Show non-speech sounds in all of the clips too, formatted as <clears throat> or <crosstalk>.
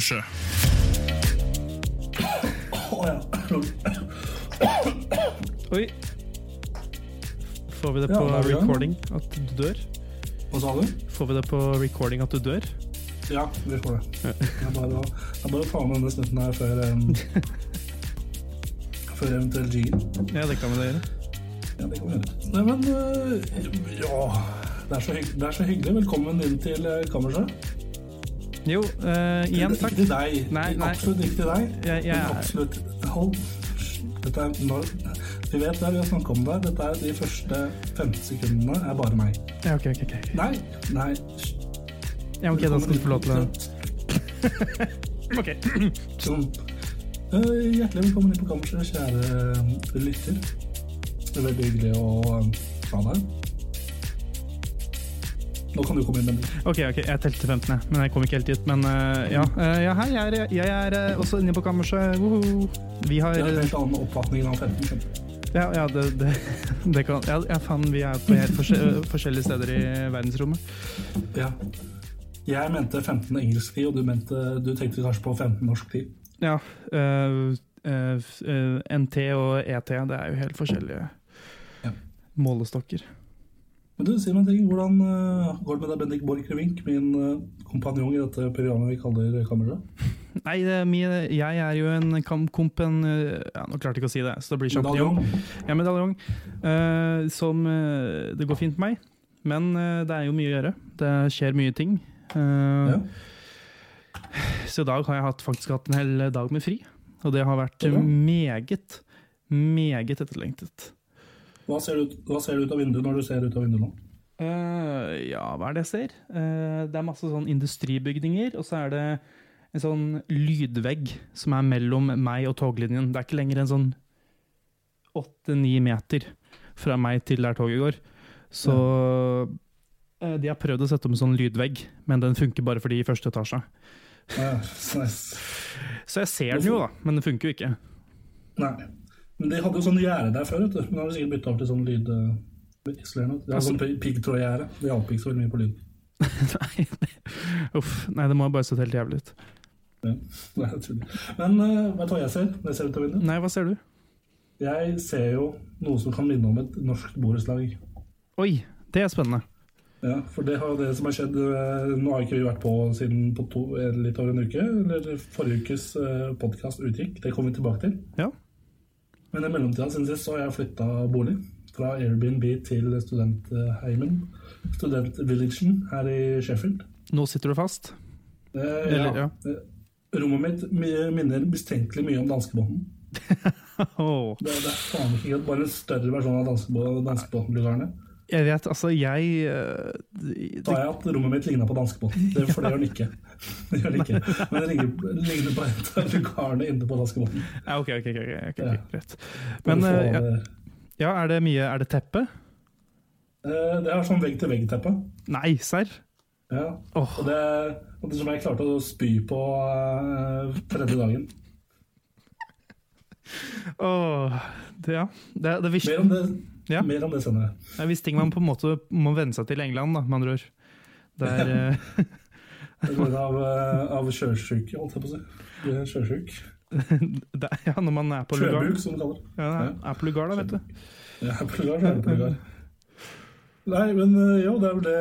Er Oi. Får vi det på recording at du dør? Hva sa du? Får vi det på recording at du dør? Ja, vi får det. Er bare ta med denne snutten her før um, <laughs> Før eventuell jingle. Ja, det kan vi da gjøre. Ja, det kan vi gjøre. Nei, men øh, Ja. Det er, så det er så hyggelig. Velkommen inn til uh, kammerset. Jo, uh, igjen takk. Ikke til deg. Nei, nei. Absolutt ikke til deg. Jeg, jeg, Men absolutt Hold Dette er når Vi vet det, vi har snakket om det. Dette er de første 15 sekundene er bare meg. ja, ok, ok, ok. Nei, nei. Ja, ok, da skal du få lov til det. <laughs> Ok. Sånn. Eh, hjertelig velkommen inn på kammerset, kjære lytter. Det er veldig hyggelig å eh, ha deg. Nå kan du komme inn, Bendik. Ok, ok, jeg telte 15, jeg, men jeg kom ikke helt dit. Men uh, ja, Uh, ja hei, jeg er, jeg er uh, også inne på kammerset. Woho. Vi har Jeg har en helt annen oppfatning av 15. skjønner du. Ja, ja det, det, <laughs> det kan Ja, ja faen, vi er på helt forskjell, forskjellige steder i verdensrommet. Ja. Jeg mente 15 engelsk tid, og du, mente, du tenkte kanskje på 15 norsk tid. Ja. NT og ET, det er jo helt forskjellige Ja. målestokker. Men du, si meg en ting. Hvordan eh, går det med deg, Bendik Borchgrevink, min uh, kompanjong i dette programmet vi kaller Kammerset? <laughs> Nei, det er mye, jeg er jo en kampkompen eh, ja, Nå klarte jeg ikke å si det, så det blir sjampinjong. Ja, medaljong. Uh, som uh, Det går fint med meg, men uh, det er jo mye å gjøre. Det skjer mye ting. Uh, Ja. Så i dag har jeg hatt, faktisk hatt en hel dag med fri, og det har vært meget, meget etterlengtet. Hva ser, du ut, hva ser du ut av vinduet når du ser ut av vinduet nå? Uh, ja, hva er det jeg ser? Uh, det er masse sånn industribygninger, og så er det en sånn lydvegg som er mellom meg og toglinjen. Det er ikke lenger en sånn åtte-ni meter fra meg til der toget går. Så eh, de har prøvd å sette opp en sånn lydvegg, men den funker bare for de i første etasje. Ja, <laughs> nice. Så jeg ser den jo, da, men den funker jo ikke. Nei. Men de hadde jo sånn gjerde der før, vet du. Men nå har de sikkert bytta over til sånn lyd De har Altså- sånn pi- piggtrådgjerde. Det hjalp ikke så veldig mye på lyd. <laughs> nei, det, uff, nei, det må ha bare sett helt jævlig ut. Ja. <laughs> Nei, jeg. Men uh, vet du hva jeg ser når jeg ser ut av vinduet? Nei, hva ser du? Jeg ser jo noe som kan minne om et norsk borettslag. Oi, det er spennende. Ja, for det har det som har skjedd eh, Nå har ikke vi vært på siden på to, eh, litt over en uke. Eller forrige ukes podkast utgikk. Det kommer vi tilbake til. Ja. Men i mellomtida siden sist så har jeg flytta bolig. Fra Airbnb til studentheimen. Studentvillagen her i Sheffield. Nå sitter du fast. Eh, Eller, ja. ja. Rommet mitt minner mistenkelig mye om danskebåten. <laughs> oh. Det, det er faen ikke. Bare en større versjon av danskebå- danskebåten-lugarene. Jeg vet, altså, jeg det, Da har jeg at rommet mitt ligna på danskebåten? Det, for det gjør den ikke. Det gjør den ikke. <laughs> Men det ligner, ligner på et av lukarene inne på danskebåten. Ja, ok, ok, ok, okay ok, Ja. greit. Men eh, ja, ja, er det mye Er det teppe? eh, Det er sånn vegg-til-vegg-teppe. Nei, serr? Ja. Oh. Og det, og det som jeg klarte å spy på eh, tredje dagen. åh, det, ja. Det, det er Mer om det, Ja. mer om det senere. det er ting man på en måte må venne seg til i England, da, med andre ord. Det er ja. <laughs> Det går av, eh, av sjøsjuk, holdt jeg på å si. <laughs> Du er sjøsjuk. Ja, når man er på lugar. Sjøbruk, som du kaller det. Ja, er på lugar, da, vet du. Ja, plugar, så er det lugar. Nei, men eh, jo, det er vel det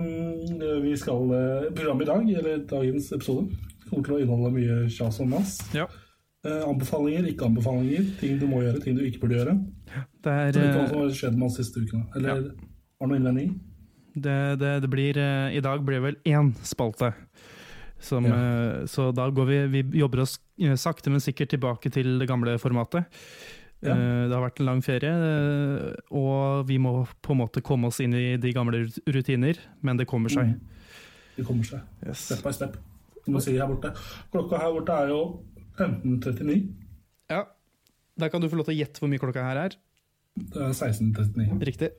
mm, vi skal eh, Programmet i dag, eller dagens episode, kommer til å inneholde mye kjas og mas. Ja. Eh, anbefalinger, ikke anbefalinger, ting du må gjøre, ting du ikke burde gjøre. Det er vet hva eh, som har skjedd med oss siste ukene? Eller Ja. har du noen innvending? det, det, det blir eh, I dag blir det vel én spalte. Som, Ja. eh, Så da går vi Vi jobber oss eh, sakte, men sikkert tilbake til det gamle formatet. Ja. Eh, Det har vært en lang ferie, eh, og vi må på en måte komme oss inn i de gamle rutiner, men det kommer seg. Mm. Det kommer seg. Yes. Step by step. Du må si her borte. Klokka her borte er jo 15.39. Ja, Da kan du få lov til å gjette hvor mye klokka her er. Det er 16.39. Riktig.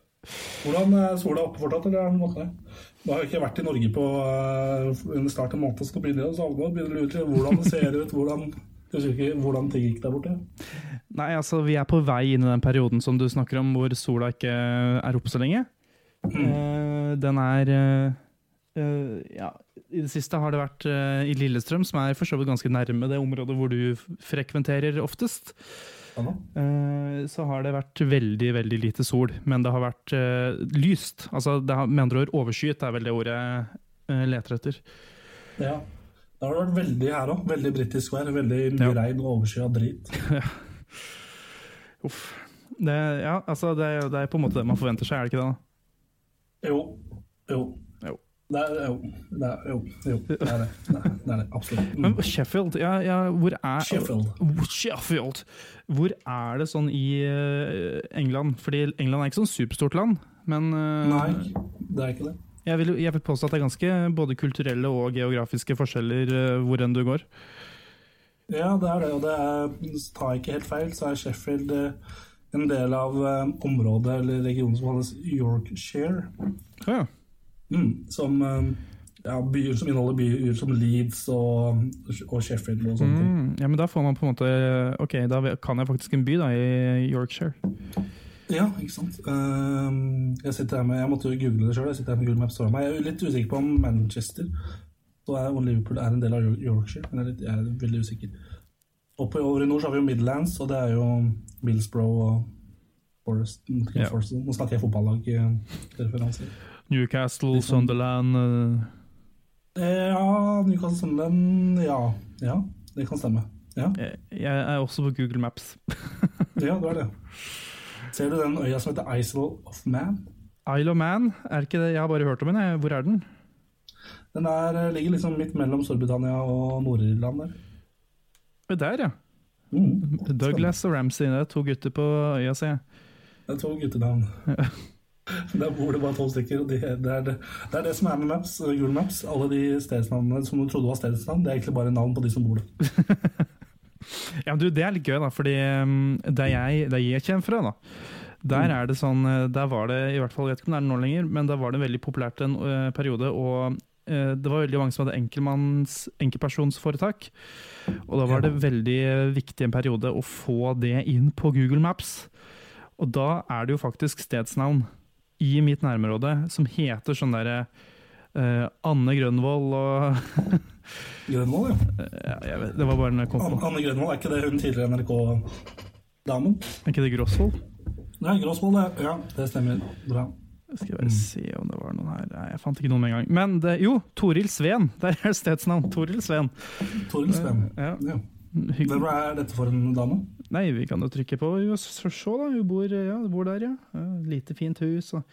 Hvordan er sola oppe fortsatt, eller er den Da? Nå har jeg ikke vært i Norge på uh, start snart en måned, så nå begynner jeg å savne og begynner å lure hvordan det ser ut, hvordan, ikke hvordan ting gikk der borte. Nei, altså vi er på vei inn i den perioden som du snakker om, hvor sola ikke er oppe så lenge. Eh, den er eh, eh, Ja, i det siste har det vært eh, i Lillestrøm, som er for så vidt ganske nærme det området hvor du frekventerer oftest. Ja. Eh, så har det vært veldig, veldig lite sol, men det har vært eh, lyst. Altså, det har, med andre ord, overskyet er vel det ordet jeg leter etter. Ja. Det har vært veldig her òg. Veldig britisk vær. Veldig mye Ja. regn og overskya drit. <laughs> Uff. Det, ja, altså, det, det er på en måte det man forventer seg, er det ikke det? da? Jo. Jo. Det er jo. Det er, jo. jo. Det er det. Det er det, er det. Absolutt. Mm. Men Sheffield, ja, ja, hvor er Sheffield. Sheffield. Hvor er det sånn i eh, England? Fordi England er ikke sånn superstort land, men eh, Nei, det er ikke det. jeg, vil, jeg vil påstå at det er ganske både kulturelle og geografiske forskjeller uh, hvor enn du går. Ja, det er det. Og det er, tar jeg ikke helt feil, så er Sheffield eh, en del av eh, området eller regionen som kalles Yorkshire. Ja, ja. Mm, som eh, ja, byer som inneholder byer som Leeds og, og Sheffield og sånne ting. Mm, ja, men da får man på en måte Ok, da kan jeg faktisk en by da i Yorkshire. Ja, ikke sant. Eh, jeg sitter her med, jeg måtte jo google det sjøl. Jeg sitter her med Google Maps foran meg. Jeg er litt usikker på om Manchester så er, og Liverpool er en del av Yorkshire. Men jeg er, litt, jeg er veldig usikker. Oppe over i nord så har vi jo Midlands, og det er jo Millsbrough og Forest. Ja. Nå snakker jeg fotballag-referanser. Newcastle, Sunderland uh... Ja, Newcastle Sunderland Ja. ja, det kan stemme. Ja, Jeg jeg er også på Google Maps. <laughs> ja det er det. Ser du den øya som heter Isle of Man? Isle of Man, er ikke det? Jeg har bare hørt om den. jeg. Hvor er den? Den der ligger liksom midt mellom Storbritannia og Nord-Irland der. Der, ja. Mm. Douglas og Ramsay, det er to gutter på øya, ser jeg. Det er to guttenavn. <laughs> Der bor det bare tolv stykker. og de, det, er det, det er det som er med Maps, Google Maps. Alle de stedsnavnene som du trodde var stedsnavn, det er egentlig bare navn på de som bor der. <laughs> Ja, men du, Det er litt gøy, da, fordi um, der jeg, der jeg kommer fra, da, der er det sånn uh, Der var det, i hvert fall, jeg vet ikke om det er det nå lenger, men da var det veldig populært en uh, periode, og uh, det var veldig mange som hadde enkeltmanns, enkeltpersonsforetak. Og da var det veldig viktig en periode å få det inn på Google Maps. Og da er det jo faktisk stedsnavn i mitt nærområde som heter sånn derre uh, Anne Grønvoll og <laughs> Grønvoll, ja. ja, vet, Det var bare den jeg. Anne Anne Grønvoll, er ikke det hun tidligere NRK-damen? Er ikke det Grosvold? Nei, Gråsvoll, ja. ja. Det stemmer. Bra. Skal jeg bare se om det var noen her. Nei, jeg fant ikke noen med en gang. Men det, jo, Toril Sveen. <laughs> Der er stedsnavn. Toril Sveen. Toril Sveen. Ja. Ja. Hvem er dette for en dame? Nei, vi kan jo trykke på. Se, da. Hun bor, ja, bor der, ja. ja. Lite, fint hus. Og.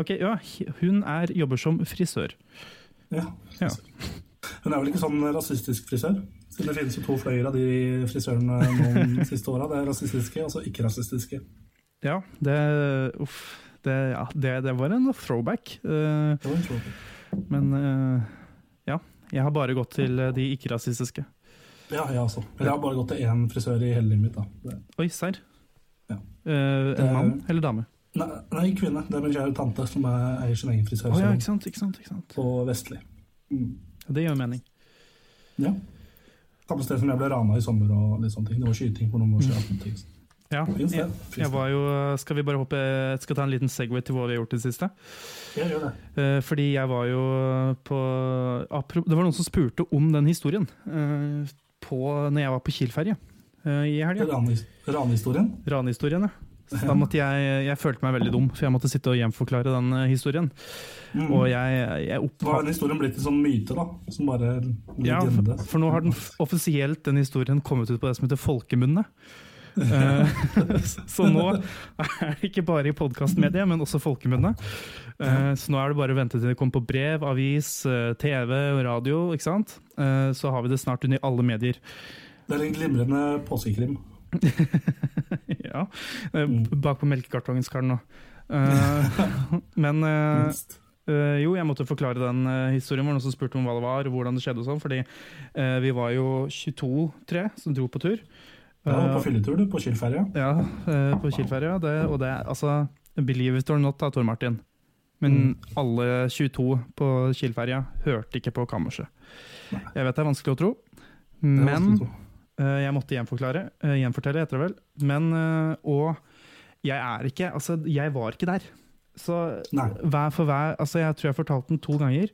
Ok, ja. Hun er, jobber som frisør. Ja. Ja. Hun er vel ikke sånn rasistisk frisør? Siden det finnes jo to fløyer av de frisørene noen <laughs> siste åra. Det er rasistiske og så ikke-rasistiske. Ja, det Uff. Det, ja, det, det var en throwback. Uh, Det var en throwback. men uh, ja. Jeg har bare gått til eh, de ikke-rasistiske. Ja, jeg også. Men jeg har bare gått til én frisør i hele livet mitt. da. Oi, serr. Ja. Det- en mann eller dame? Nei, nei, kvinne. Det er min kjære tante som er, eier sin egen Å ja, frisørsalong ikke sant, ikke sant. ikke sant. på Vestli. Mm. Det gjør mening. Ja. Samme sted som jeg ble rana i sommer og litt sånne ting. Det var skyting for noen år siden. Mm. Ja, jeg, jeg var jo Skal vi bare hoppe Skal ta en liten Segway til hva vi har gjort i det siste? Jeg gjør det. Eh, fordi jeg var jo på Det var noen som spurte om den historien eh, på, når jeg var på Kiel-ferje uh, i helga. Ranehistorien. Ranehistorien, ja. Så da måtte jeg, jeg følte meg veldig dum, for jeg måtte sitte og gjenforklare den eh, historien. Mm. Og jeg, jeg oppfatt... Har den historien blitt en sånn myte, da. Som bare Ja, for, for nå har den offisielt den historien kommet ut på det som heter folkemunne. Eh, <laughs> så nå er det ikke bare i podkastmediet, men også folkemunne. Eh, så nå er det bare å vente til det kommer på brev, avis, eh, TV og radio. ikke sant? Eh, så har vi det snart under alle medier. Det er en glimrende påskekrim. <laughs> ja. eh, Bak på melkekartongen skal den nå. Eh, <laughs> men jo, jeg måtte forklare den historien. Var noen som spurte om hva det var, og hvordan det skjedde og sånn. Fordi vi var jo 22-3 som dro på tur. Ja, på fylletur, du, på Kiel-ferja. Ja, på Kiel-ferja. og det er altså Believe it or not, da, Tor Martin. Men alle 22 på Kielferja hørte ikke på kammerset. Jeg vet det er vanskelig å tro, men å tro. eh, jeg måtte gjenforklare. eh, gjenfortelle, etter det vel. Men eh, Og jeg er ikke Altså, jeg var ikke der. Så Nei. hver for hver Altså, jeg tror jeg fortalte den to ganger.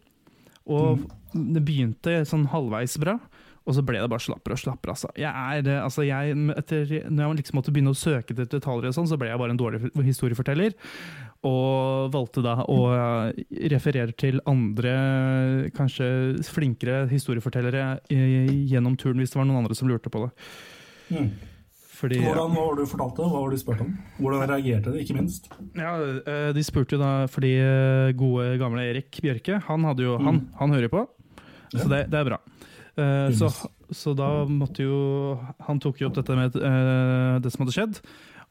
Og Mm. det begynte sånn halvveis bra, og så ble det bare slappere og slappere. Altså. Jeg er, altså jeg, etter, når jeg liksom måtte begynne å søke etter detaljer, og sånn, så ble jeg bare en dårlig historieforteller. Og valgte da å referere til andre, kanskje flinkere historiefortellere gjennom turen, hvis det var noen andre som lurte på det. Mm. Fordi, Hvordan var det du fortalte? Hva var det du spurte om? Hvordan reagerte de, ikke minst? Ja, eh, De spurte jo da fordi eh, gode, gamle Erik Bjørke, han, hadde jo, han, han hører på, så det, det er bra. Eh, så, så da måtte jo Han tok jo opp dette med det som hadde skjedd,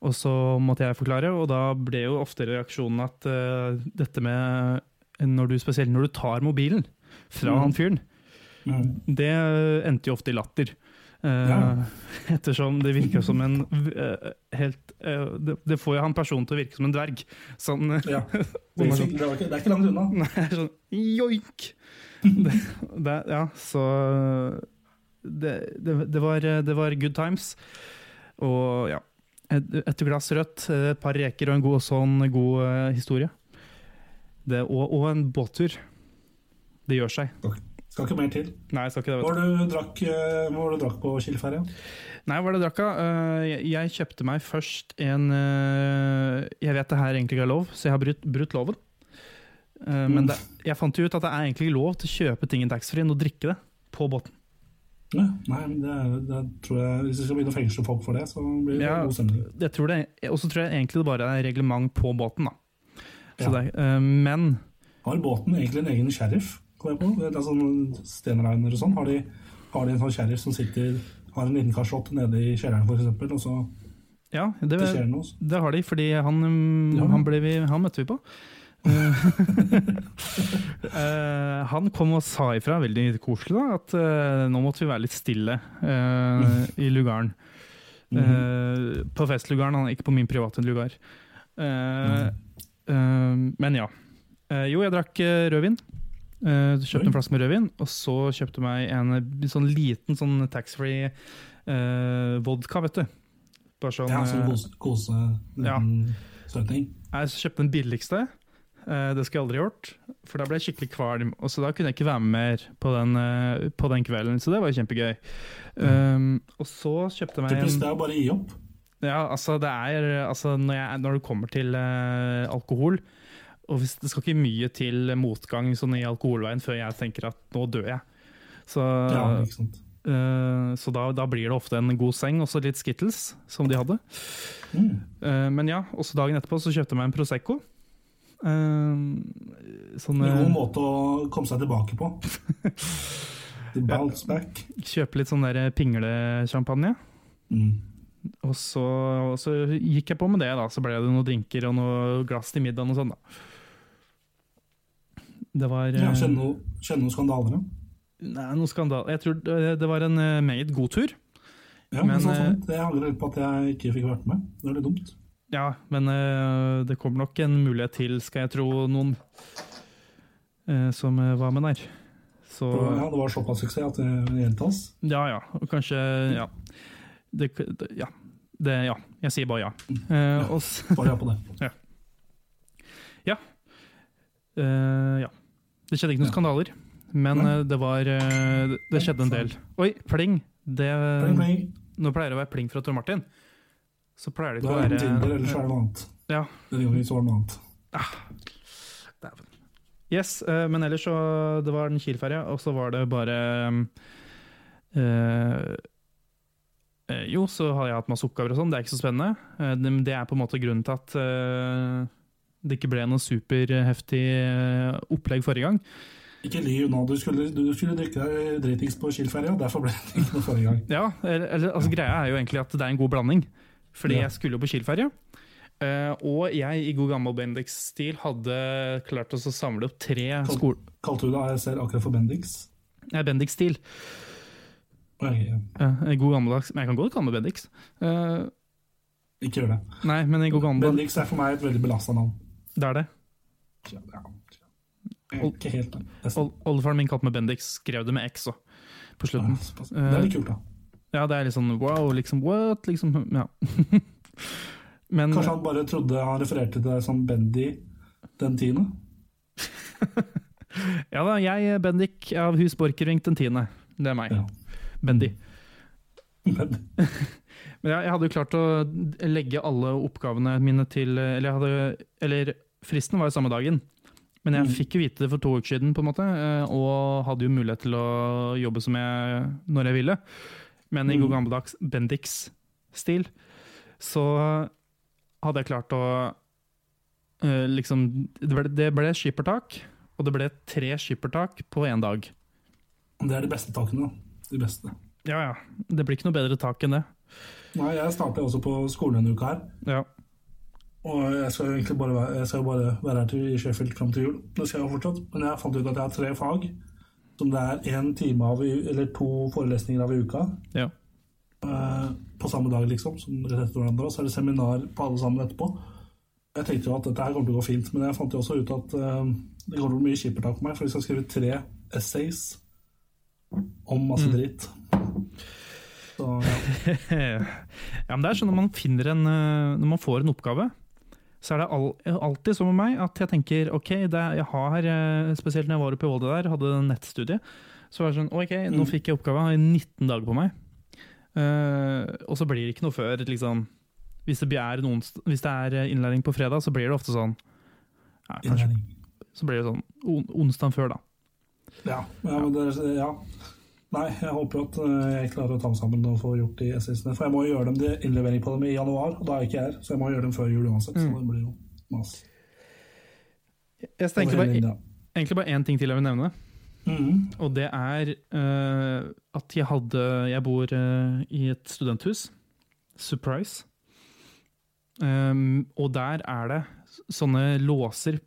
og så måtte jeg forklare, og da ble jo ofte reaksjonen at uh, dette med når du, Spesielt når du tar mobilen fra Mm. han fyren, Mm. det endte jo ofte i latter. Uh, Ja. <laughs> Ettersom det virker som en uh, helt det, det får jo han personen til å virke som en dverg. Sånn Ja. <laughs> Det, er ikke, det er ikke langt unna. <laughs> Nei, sånn joik! Det, det, ja, så det, det, det, var, det var good times. Og ja. Et, et glass rødt, et par reker og en god, sånn god uh, historie. Det, og, og en båttur. Det gjør seg. Skal ikke mer til. Nei, skal ikke det. Vet du. var det du drakk, eh, hva du drakk på Kiel-ferja? Nei, hva det drakk av? Eh, jeg, jeg kjøpte meg først en eh, Jeg vet det her egentlig ikke er lov, så jeg har brutt, brutt loven. Eh, Men Mm. det, jeg fant jo ut at det er egentlig lov til å kjøpe ting i taxfree og drikke det på båten. Ja, nei, men det, det tror jeg Hvis vi skal begynne å fengsle folk for det, så blir det Ja. god stemning. Jeg tror det, og så tror jeg egentlig det bare er reglement på båten. da. Så Ja. det, uh, men Har båten egentlig en egen sheriff? Kom jeg på? Det er sånn Stenreiner og sånn. Har de, har de en sånn sheriff som sitter har en liten kasjott nede i kjelleren, f.eks., og så ja, det, det det har de, fordi han, Ja. han, vi, han møtte vi på. <laughs> Eh, han kom og sa ifra, veldig koselig, da, at uh, nå måtte vi være litt stille uh, i lugaren. Mhm. På festlugaren, han, ikke på min private lugar. Men ja. Jo, jeg drakk rødvin. Kjøpte en flaske med rødvin, og så kjøpte meg en sånn liten sånn taxfree vodka, vet du. Bare sånn, Ja, sånn eh, kose, kose Ja. støtning. jeg kjøpte den billigste. Eh, det skulle jeg aldri gjort, for da ble jeg skikkelig kvalm. Og så da kunne jeg ikke være med mer på den, eh, på den kvelden, så det var kjempegøy. kjempegøy. Um, og så kjøpte jeg meg en det er å bare gi opp. Ja, altså det er altså når, jeg, når det kommer til uh, alkohol Og hvis det skal ikke mye til motgang sånn i alkoholveien før jeg tenker at nå dør jeg. Så, Ja, ikke sant. eh, så da, da blir det ofte en god seng og så litt Skittles, som de hadde. Mm. Uh, men ja, også dagen etterpå så kjøpte jeg meg en Prosecco. Eh, sånn god eh, måte å komme seg tilbake på. <laughs> The bounce back. Kjøpe litt sånn der pinglesjampanje. Mm. Og så, og så gikk jeg på med det, da. Så ble det noen drinker og noe glass til middagen og sånn, da. Det var Ja, eh, Kjenne noe, kjenne noe skandaler? da? Nei, noen skandaler Jeg tror det, var en eh, meget god tur. Ja, Men, men, sånn, eh, sånn. Jeg angrer litt på at jeg ikke fikk vært med. Det er litt dumt. Ja, men eh, det kommer nok en mulighet til, skal jeg tro, noen eh, som eh, var med der. Så ja, det var såpass suksess at det gjentas. ja, ja. Og kanskje Ja. Det, ja. Det, ja. Jeg sier bare ja. Eh, og s- Bare ja på det. <laughs> ja. ja. Det skjedde ikke noen Ja. skandaler, men eh, det var uh, Det skjedde en del. Oi, pling! Det, Pling, pling. nå pleier det å være pling fra Tor Martin. Så pleier det ikke å er være enten Tinder, eller så er det noe annet. Ja. Så var det noe annet. Dæven. Yes, eh, men ellers så Det var den Kiel-ferja, og så var det bare eh, Jo, så har jeg hatt masse oppgaver og sånn, det er ikke så spennende. Det, det er på en måte grunnen til at eh, det ikke ble noe superheftig opplegg forrige gang. Ikke lyv nå. Du skulle, du skulle drikke deg dritings på Kiel-ferja, derfor ble det ikke noe forrige gang. Ja, eller, eller, altså Greia er jo egentlig at det er en god blanding. Fordi Ja. jeg skulle jo på Kiel-ferja. Uh, og jeg i god gammel Bendix-stil hadde klart oss å samle opp tre skoler Kalte du det ASR akkurat for Bendix? Nei, Bendix-stil. Ja. Ja, god gammeldags Men jeg kan godt kalle meg Bendix. Uh, Ikke gjør det. nei, men i god gammel Bendix er for meg et veldig belasta navn. Det er det. Ja, ja. Ikke helt Oldefaren min kalte meg Bendix, skrev det med X òg, på slutten. Ja. Det er litt kult, da. Ja, det er litt sånn wow, liksom what? Liksom, ja. <laughs> Men Kanskje han bare trodde han refererte til deg som Bendy den tiende? <laughs> ja da, jeg, Bendik av Hus Borchgrevink den tiende. Det er meg. Ja. Bendy. Men, <laughs> Men jeg, jeg hadde jo klart å legge alle oppgavene mine til Eller, hadde, eller fristen var jo samme dagen. Men jeg Mm. fikk jo vite det for to uker siden, på en måte, eh, og hadde jo mulighet til å jobbe som jeg, når jeg ville. Men i Mm. god gammeldags Bendix-stil så hadde jeg klart å uh, liksom Det ble, det ble skippertak, og det ble tre skippertak på én dag. det er de beste takene, da. De beste. Ja ja, det blir ikke noe bedre tak enn det. Nei, jeg starter også på skolen denne uka her. Ja. Og jeg skal egentlig bare være, jeg skal bare være her til, i Sheffield fram til jul. Det skal jeg jo fortsatt. Men jeg fant ut at jeg har tre fag som det er én time av, eller to forelesninger av i uka. ja. eh, på samme dag, liksom, som rett etter hverandre. Og så er det seminar på alle sammen etterpå. Jeg tenkte jo at dette her kommer til å gå fint, men jeg fant jo også ut at eh, det kommer til å bli mye skippertak for meg, for jeg skal skrive tre essays om masse dritt. Så ja. <laughs> ja, men det er sånn når man finner en eh, Når man får en oppgave, så er det all, alltid sånn med meg at jeg tenker ok, det jeg har, eh, spesielt når jeg var oppe i Volda der, hadde nettstudie, så var det sånn ok, nå Mm. fikk jeg oppgava i 19 dager på meg. Uh, og så blir det ikke noe før liksom hvis det, er en hvis det er eh, innlæring på fredag, så blir det ofte sånn ja, kanskje, Så blir det sånn on, onsdag før, da. Ja, ja, men det, er- ja. Nei, jeg håper at eh, jeg klarer å ta meg sammen og få gjort de essaysene. For jeg må jo gjøre dem til innlevering på dem i januar, og da er jeg ikke her. Så jeg må gjøre dem før jul uansett. Så Mm. det blir jo mas. Jeg tenker bare, egentlig bare én ting til jeg vil nevne. Mm. Og det er uh, at jeg hadde Jeg bor uh, i et studenthus. Surprise. Um, og der er det sånne låser.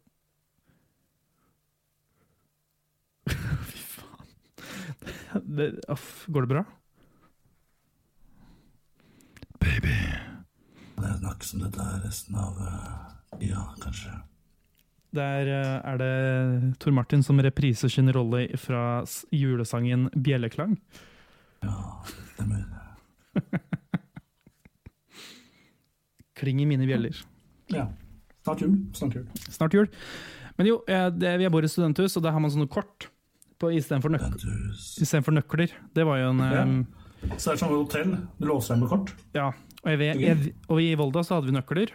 <laughs> Det, aff, går det bra? Baby. Det nok som dette resten av eh, Ja, kanskje. Der eh, er det Tor Martin som repriser sin rolle fra julesangen 'Bjelleklang'. Ja, det stemmer. <laughs> Kling i mine bjeller. Ja. Snart jul. Snart jul. Snart jul. Men jo, eh, det, vi bor i studenthus, og der har man sånne kort istedenfor nøk nøkler. Det var jo en Ja. um, Så det er som et hotell. Du låser deg med kort. Ja. Og, jeg vet, jeg, og i Volda så hadde vi nøkler.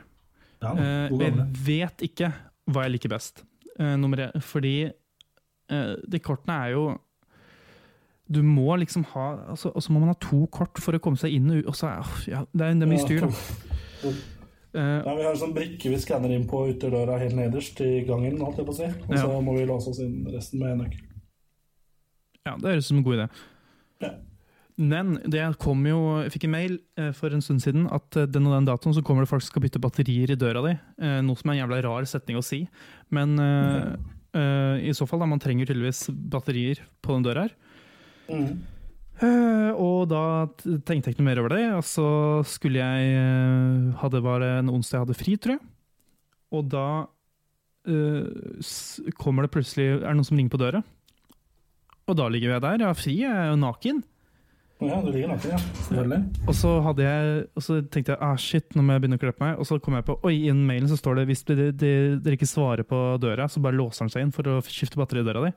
Ja, uh, jeg vet ikke hva jeg liker best. Uh, nummer én. Fordi uh, de kortene er jo Du må liksom ha altså, Og så må man ha to kort for å komme seg inn og ut. Så, ja, det, er, det er mye styr, da. <laughs> Ja, vi har en sånn brikke vi skanner inn på ytterdøra helt nederst i gangen, holdt jeg på å si. Og så Ja. må vi låse oss inn resten med nøkkel. Ja, det høres ut som en god idé. Ja. Men det kom jo, jeg fikk en mail eh, for en stund siden at eh, den og den datoen så kommer det folk som skal bytte batterier i døra di. Eh, noe som er en jævla rar setning å si. Men eh, uh, i så fall, da, man trenger tydeligvis batterier på den døra her. Mm. Uh, og da tenkte jeg ikke noe mer over det. Og så skulle jeg uh, hadde var en onsdag jeg hadde fri, tror jeg. Og da uh, kommer det plutselig Er det noen som ringer på døra? Og da ligger jeg der. Jeg har fri, jeg er jo naken. Ja, du ligger naken, ja. Selvfølgelig. Og så, jeg, og så tenkte jeg ah shit, nå må jeg begynne å kle på meg. Og så kom jeg på oi, i den mailen så står det hvis dere, de, de ikke svarer på døra, så bare låser den seg inn for å skifte batteri i døra di.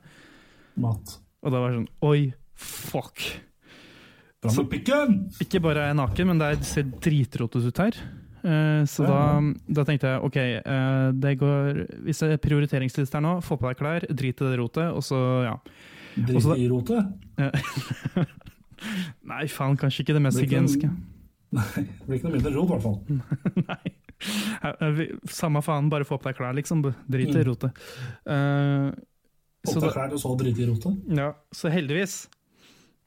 Mat. Og da var det sånn oi, fuck. Så! Ikke bare er jeg naken, men det er- ser dritrotete ut her. Eh, så da, da tenkte jeg ok, eh, det går, hvis jeg er prioriteringsliste her nå, få på deg klær, drit i det rotet, og så ja. Drit i rotet. Nei, faen, kanskje ikke det mest hygieniske. <laughs> Nei, det blir ikke noe mindre rot, i hvert fall. <laughs> Nei. Samme faen, bare få på deg klær, liksom. Drit i Mm. rotet. Eh, Så Oppta da- klær og så drite i rotet. Ja, så heldigvis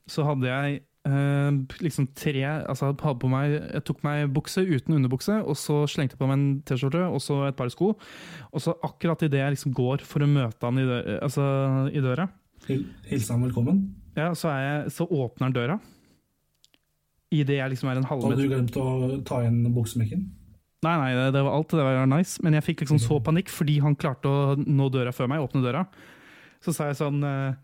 så hadde jeg uh, liksom tre Altså hadde på meg Jeg tok meg bukse uten underbukse, og så slengte jeg på meg en T-skjorte og så et par sko. Og så akkurat idet jeg liksom går for å møte han i, dø altså, i døra, Hil Hilse ham velkommen. ja, så, er jeg, så åpner han døra. Idet jeg liksom er en Hadde du glemt å ta inn buksemekken? Nei, nei, det, det var alt. Det var nice. Men jeg fikk liksom så panikk fordi han klarte å nå døra før meg, åpne døra. Så sa jeg sånn eh,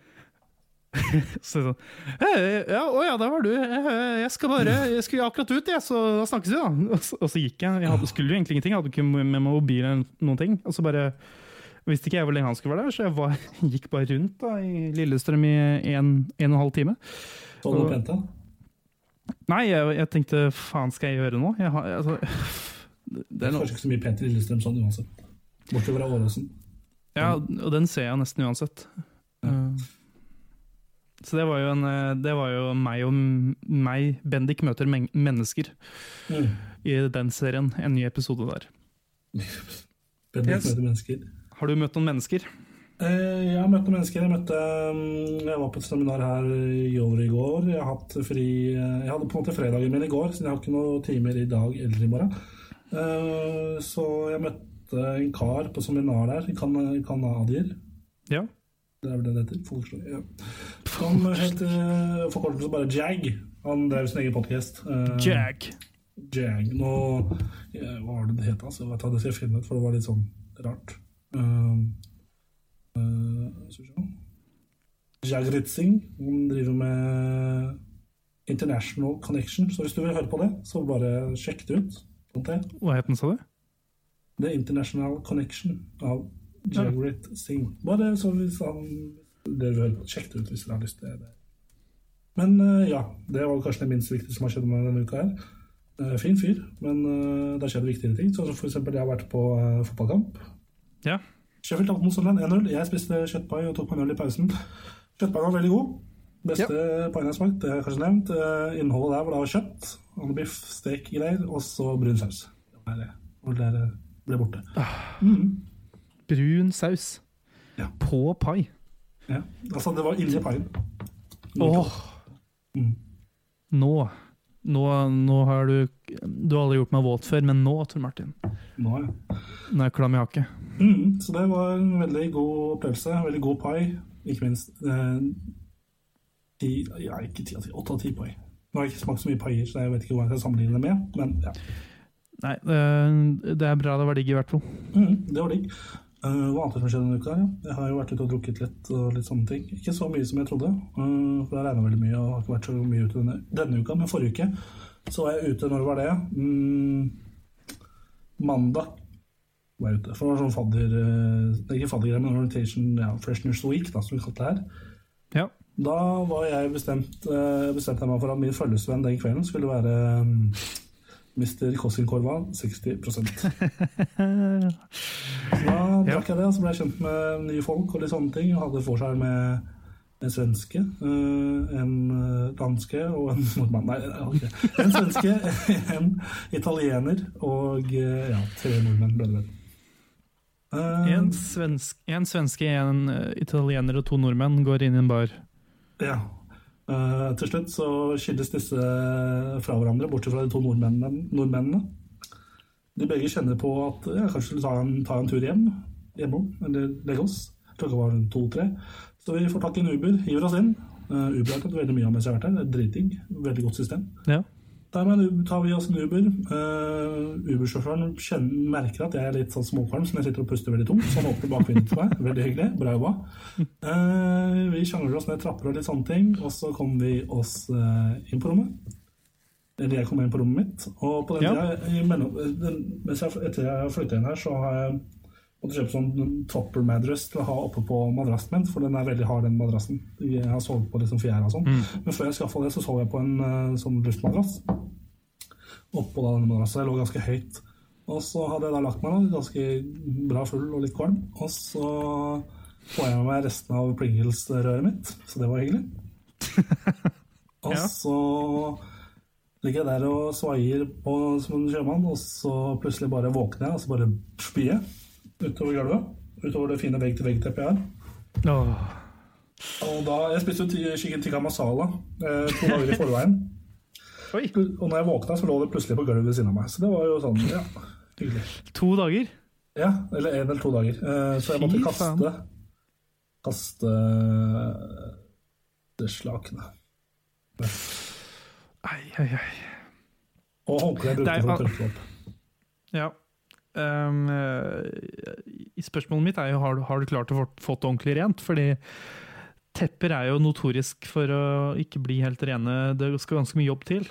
<laughs> så sånn «Hei, ja, Å ja, der var du. Eh, Jeg skal bare Jeg skulle akkurat ut, jeg, så da snakkes vi, da. Og så, og så gikk jeg. Jeg hadde, skulle jo egentlig ingenting. Jeg hadde ikke med mobil eller noen ting. Og så bare visste ikke jeg hvor lenge han skulle være der, så jeg var, <laughs> gikk bare rundt da, i Lillestrøm i en, en og en halv time. Så du pent. Nei, jeg, jeg tenkte faen skal jeg gjøre nå? Jeg har, altså, det <sighs> Det er kanskje ikke så mye pent i Lillestrøm sånn uansett. Bortover av Åråsen. Ja, og den ser jeg nesten uansett. Uh, Så det var jo, en, eh, det var jo meg og meg, Bendik møter men mennesker, Mm. i den serien. En ny episode der. <laughs> Bendik Yes. møter mennesker. Har du møtt noen mennesker? Eh, jeg har møtt noen mennesker. Jeg, møtte, mm, jeg var på et seminar her i over i går. Jeg, har hatt fri, eh, jeg hadde på en måte fredagen min i går, så jeg har ikke noen timer i dag eller i morgen. Eh, så jeg møtte en kar på seminar der, kan, kanadier. Ja. Det er vel det det heter. Folkeslag. Ja. Han het forkortelse bare Jag. Han drev sin egen podkast. Jag. Jag. Nå Hva var det det het? Altså? Jeg vet ikke, jeg finne ut, for det var litt sånn rart. Uh, uh, hun vi se. Driver med International Connection. Så hvis du vil høre på det, så bare sjekk det ut. Hva het den, sa du? The International Connection av Jagrit Singh. Bare så hvis han dere vil høre på, sjekk det ut hvis dere har lyst til det. Men eh, ja, det var kanskje det minst viktige som har skjedd med denne uka her. Eh, fin fyr, men eh, det har skjedd viktigere ting. Så som for eksempel jeg har vært på fotballkamp. Ja. Sheffield tapte mot Sunderland 1-0. Jeg spiste kjøttpai og tok meg en øl i pausen. Kjøttpaien var veldig god. Beste paien jeg har smakt, det har jeg kanskje nevnt. Eh, innholdet der var da kjøtt, biff, stek, greier, og så brun saus. Hvor det. Det ble borte. Mm. Brun saus. Ja. På pai. Ja. Altså, det var inni paien. Åh. Mm. Nå. Nå, nå har du Du har aldri gjort meg våt før, men nå, Tor Martin. Nå, ja. Nå er jeg klam i hakket. Mm, så det var en veldig god opplevelse. Veldig god pai. Ikke minst eh, ti, ja, ikke ti av ti, åtte av ti pai. Nå har jeg ikke smakt så mye paier, så jeg vet ikke hva jeg skal sammenligne det med. Men ja, Nei, det, det er bra det var digg, i hvert fall. mm, det var digg. Eh, hva annet som skjedde denne uka? Ja. Jeg har jo vært ute og drukket litt og litt sånne ting. Ikke så mye som jeg trodde, eh, for jeg regna veldig mye og har ikke vært så mye ute denne, denne uka. Men forrige uke så var jeg ute. Når var det? Mm, mandag var jeg ute. For det var sånn fadder... Det er ikke faddergreier, men Orientation ja, Freshners Week, da, som vi kalte det her. Ja. Da var jeg bestemt, bestemte jeg meg for at min følgesvenn den kvelden skulle være mm, Mr. Kossinkorva 60 Så da drakk jeg det, og så ble jeg kjent med nye folk og litt sånne ting. Og hadde vorspiel med en svenske, eh, en eh, danske og en <laughs> nordmann. Nei, okay. en svenske, <laughs> en italiener og eh, ja, tre nordmenn ble det vel. Eh, En, svenske, en eh, italiener og to nordmenn går inn i en bar. Ja. Eh, til slutt så skilles disse fra hverandre, bortsett fra de to nordmennene. nordmennene. De begge kjenner på at ja, kanskje ta en, ta en tur hjem, hjemom, eller legge oss. Klokka var to-tre. Så vi får tak i en Uber, hiver oss inn. Uh, Uber har tatt veldig mye av mens jeg har vært her. Er dritdigg. Veldig godt system. Ja. Der men tar vi oss en Uber. Uh, Uber-sjåføren merker at jeg er litt sånn småkvalm, så jeg sitter og puster veldig tungt. Så han åpner bakvinduet til meg. Veldig hyggelig. Bra jobba. Uh, vi sjangler oss ned trapper og litt sånne ting, og så kommer vi oss uh, inn på rommet. Eller jeg kom inn på rommet mitt. Og på den Ja. tida, i mellom, den, mens jeg, etter jeg flytta inn her, så har jeg måttet kjøpe sånn topper madrass til å ha oppe på madrassen min, for den er veldig hard, den madrassen. Jeg har sovet på liksom fjæra og sånn. Men før jeg skaffa det, så sov jeg på en eh, sånn luftmadrass. Oppå da denne madrassen. Jeg lå ganske høyt. Og så hadde jeg da lagt meg da, ganske bra full og litt kvalm. Og så får jeg med meg resten av Pringles-røret mitt, så det var hyggelig. <laughs> Og så ligger jeg der og svaier på som en sjømann, og så plutselig bare våkner jeg, og så bare spyr jeg utover gulvet. Utover det fine vegg-til-vegg-teppet jeg har. Og da, Jeg spiste chicken tikka masala eh, to dager i forveien. Og når jeg våkna, så lå det plutselig på gulvet ved siden av meg. Så det var jo sånn, ja, hyggelig. To dager? Ja, eller en eller to dager. Eh, så jeg måtte Fy kaste faen. Kaste det slakene. Ai, ai, ai. Og håndkleet brukte for å tørke det opp. Ja. Um, eh, i- spørsmålet mitt er jo har du, har du klart å få det ordentlig rent? Fordi tepper er jo notorisk for å ikke bli helt rene. Det skal ganske mye jobb til.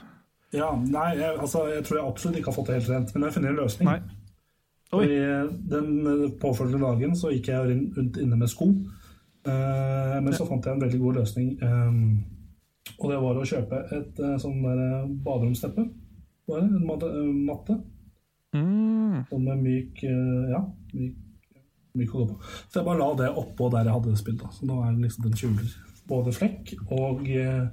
Ja, nei, jeg, altså, jeg tror jeg absolutt ikke har fått det helt rent, men jeg har funnet en løsning. Nei. Oi. Fordi Den eh, påfølgende dagen så gikk jeg rundt inne med sko. Uh, men så fant jeg en veldig god løsning. Um, og det var å kjøpe et uh, sånn der eh, baderomsteppe. En matte. Eh, Mm. sånn med myk eh, Ja, myk, myk å gå på. Så jeg bare la det oppå der jeg hadde spilt. Da. Så nå er det liksom den skjuler både flekk og eh,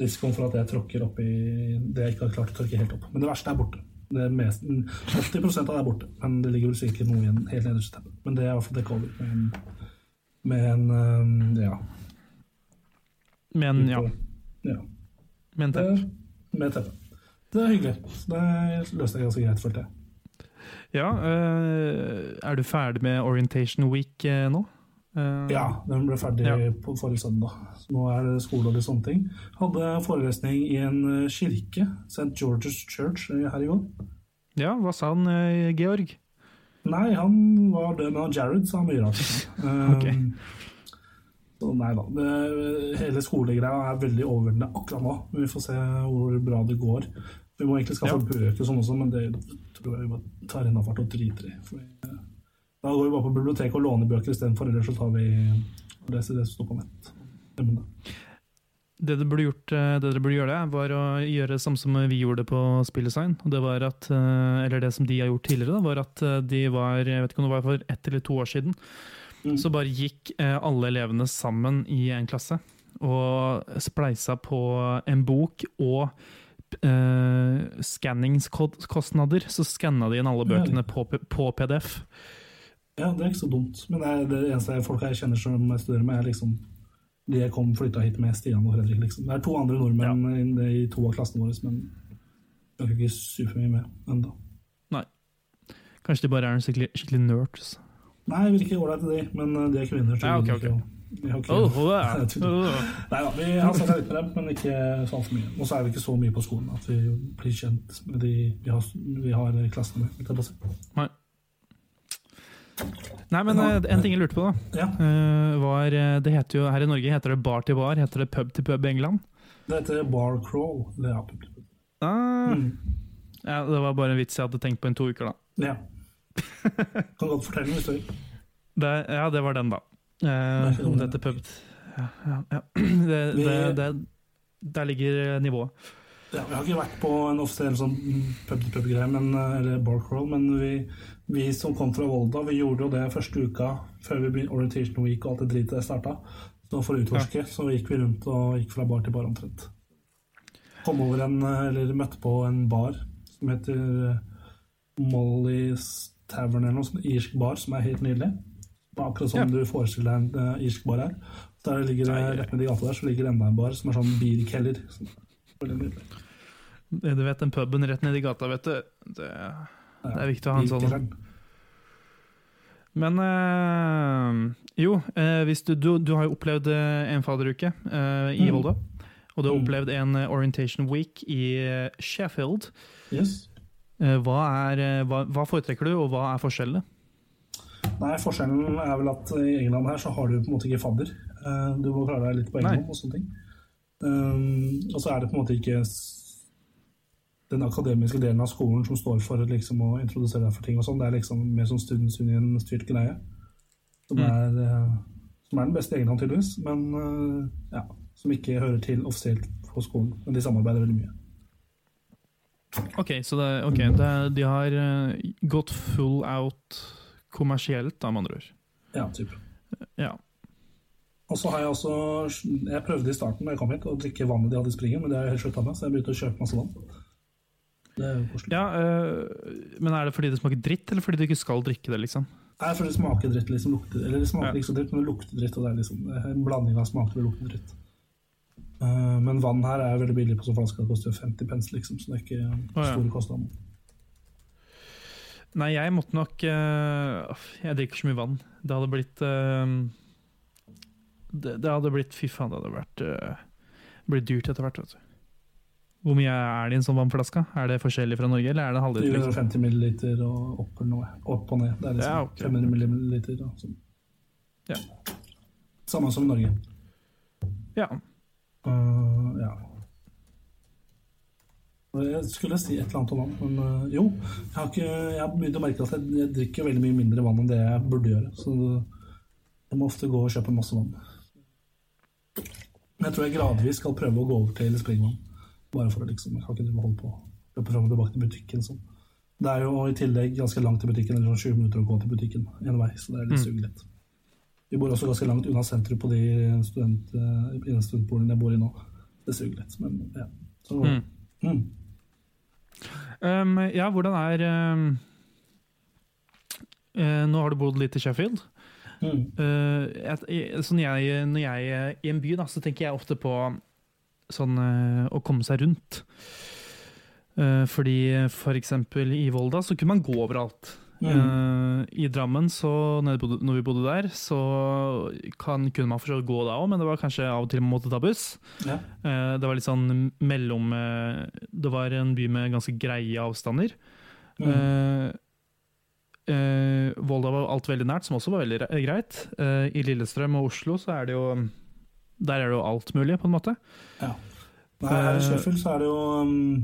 risikoen for at jeg tråkker opp i det jeg ikke har klart å tørke helt opp. Men det verste er borte. Det er mest, 80 av det er borte, men det ligger vel sikkert noe igjen helt nederst. Men det er i hvert fall dekka over med en, med en eh, ja, Men ja, ja. men Det, tepp. med teppe. Det er hyggelig. Det løste jeg ganske greit, følte jeg. Ja, eh, er du ferdig med Orientation Week eh, nå? Eh, Ja, den ble ferdig Ja. på forrige søndag. Så nå er det skole og litt sånne ting. Hadde forelesning i en kirke, St. George's Church, her i går. ja, hva sa han, Georg? Nei, han var død, med han Jared sa mye rart. okay. <laughs> Ok. Så nei da. Hele skolegreia er veldig overveldende akkurat nå. Vi får se hvor bra det går. Vi må egentlig skaffe Ja. bøker sånn også, men det tror jeg vi tar enda fart og driter i. Eh, da går vi bare på biblioteket og låner bøker istedenfor, ellers så tar vi og leser det som står på nett. Det dere burde, gjort, eh, det dere burde gjøre, var å gjøre det samme som vi gjorde på Spilldesign. Det var at, eh, eller det som de har gjort tidligere, var at de var jeg vet ikke om det var for ett eller to år siden, Mm. så bare gikk alle elevene sammen i en klasse og spleisa på en bok og eh, skanningskostnader. Så skanna de inn alle bøkene på, på PDF. Ja, det er ikke så dumt. Men det, det eneste folk jeg kjenner som jeg studerer med, er liksom de jeg kom flytta hit med, Stian og Fredrik. liksom. Det er to andre nordmenn inne i to av klassene våre, men jeg har ikke supermye med ennå. Kanskje de bare er en skikkelig, skikkelig nerds. Nei, jeg vil ikke ålreit til de, men uh, de er kvinner. Ja, ok, vi Oh, <laughs> oh, ja. Nei, da, vi har snakka litt med dem, men ikke så for mye. Og så er vi ikke så mye på skolen at vi blir kjent med de vi har, vi har klassen med. Nei. Nei, men eh, en ting jeg lurte på, da. Ja, eh, var eh, Det heter jo her i Norge heter det bar til bar, heter det pub til pub i England? det heter bar crawl. Det er, ja. Ah, Mm. ja, det var bare en vits jeg hadde tenkt på i to uker, da. ja. Kan godt fortelle hvis du vil. Ja, det var den, da. Eh, Det om dette pub ja, ja, ja. <clears throat> Det, det, det, Der ligger eh, nivået. Ja, vi har ikke vært på en offisiell sånn pub-til-pub-greie, eh, eller bar crawl, men vi, vi som kom fra Volda, vi gjorde jo det første uka før vi begynte Orientation Week og alt det dritet starta. Så for å utforske så gikk vi rundt og gikk fra bar til bar omtrent. Kom over en, eller møtte på en bar som heter Molly's Tavern eller noe sånt, irsk bar, som er helt nydelig. Akkurat som Ja. du forestiller deg en uh, irsk bar her. Der ligger rett ned i gata der så ligger enda en bar som er sånn beer-keller. Så Du vet den puben rett nedi gata, vet du. Det, det er viktig å ha en sånn. Men øh, jo, øh, du, du, du har jo opplevd eh, en faderuke øh, i Mm. Volda. Og du har Mm. opplevd en eh, orientation week i eh, Sheffield. Yes. Eh, hva, er, eh, hva, hva foretrekker du, og hva er forskjellene? Nei, Forskjellen er vel at i England her så har du på en måte ikke fadder. Eh, Du må klare deg litt på egen hånd og sånne ting. Um, og så er det på en måte ikke den akademiske delen av skolen som står for liksom, å introdusere deg for ting og sånn. Det er liksom mer sånn Students Union-styrt greie. Som, Mm. er, eh, som er den beste England, tydeligvis. Men eh, ja, som ikke hører til offisielt på skolen. Men de samarbeider veldig mye. Ok, så det, okay, det, de har eh, gått full out kommersielt, da, med andre ord. Ja, typ. Ja. Og så har jeg også Jeg prøvde i starten når jeg kom hit å drikke vannet de hadde i springen, men det har jeg slutta med, så jeg begynte å kjøpe masse vann. Det er jo koselig. ja øh, men er det fordi det smaker dritt, eller fordi du ikke skal drikke det, liksom? Nei, for det smaker dritt, liksom lukter Eller det smaker Ja. ikke så dritt, men det lukter dritt. Og det er liksom en blanding av smaker og lukter dritt. Uh, men vann her er veldig billig på sånn flaske. Det koster jo 50 pence, liksom, så det er ikke Å, ja. store kostnader. Nei, jeg måtte nok uh, Jeg drikker så mye vann. Det hadde blitt uh, det, det hadde blitt Fy faen, det hadde vært uh, blitt dyrt etter hvert. vet du. Hvor mye er det i en sånn vannflaske? Er det forskjellig fra Norge, eller er det halvliter? Liksom? 450 milliliter og opp, noe. opp og ned. Det er liksom Ja, okay. 500 milliliter. Da, sånn. Ja. Samme som Norge. Ja. Uh, ja. Jeg skulle si et eller annet om vann, men eh, jo. Jeg har, ikke, jeg har begynt å merke at jeg, jeg drikker veldig mye mindre vann enn det jeg burde gjøre. Så jeg må ofte gå og kjøpe masse vann. Men jeg tror jeg gradvis skal prøve å gå over til springvann. Bare for å liksom Jeg kan ikke holde på løpe fram og tilbake til butikken sånn. Det er jo i tillegg ganske langt til butikken, eller sånn 20 minutter å gå til butikken en vei, så det er litt sugelig. Vi bor også ganske langt unna sentrum på de student, eh, i den studentboligen jeg bor i nå. Det suger litt, men ja. Så, Mm. mm. Um, ja, hvordan er um, uh, Nå har du bodd litt i Sheffield. Mm. Eh, jeg, sånn jeg, når jeg er i en by, da, så tenker jeg ofte på sånn uh, å komme seg rundt. Fordi for eksempel i Volda så kunne man gå overalt. Mm. Eh, I Drammen, så, når, jeg bodde, når vi bodde der, så kan, kunne man forstått gå da òg, men det var kanskje av og til man måtte ta buss. Ja. Uh, Det var litt sånn mellom uh, Det var en by med ganske greie avstander. Mm. Volda var alt veldig nært, som også var veldig re- greit. I Lillestrøm og Oslo så er det jo Der er det jo alt mulig, på en måte. Ja. Nei, her i Sheffield så er det jo um,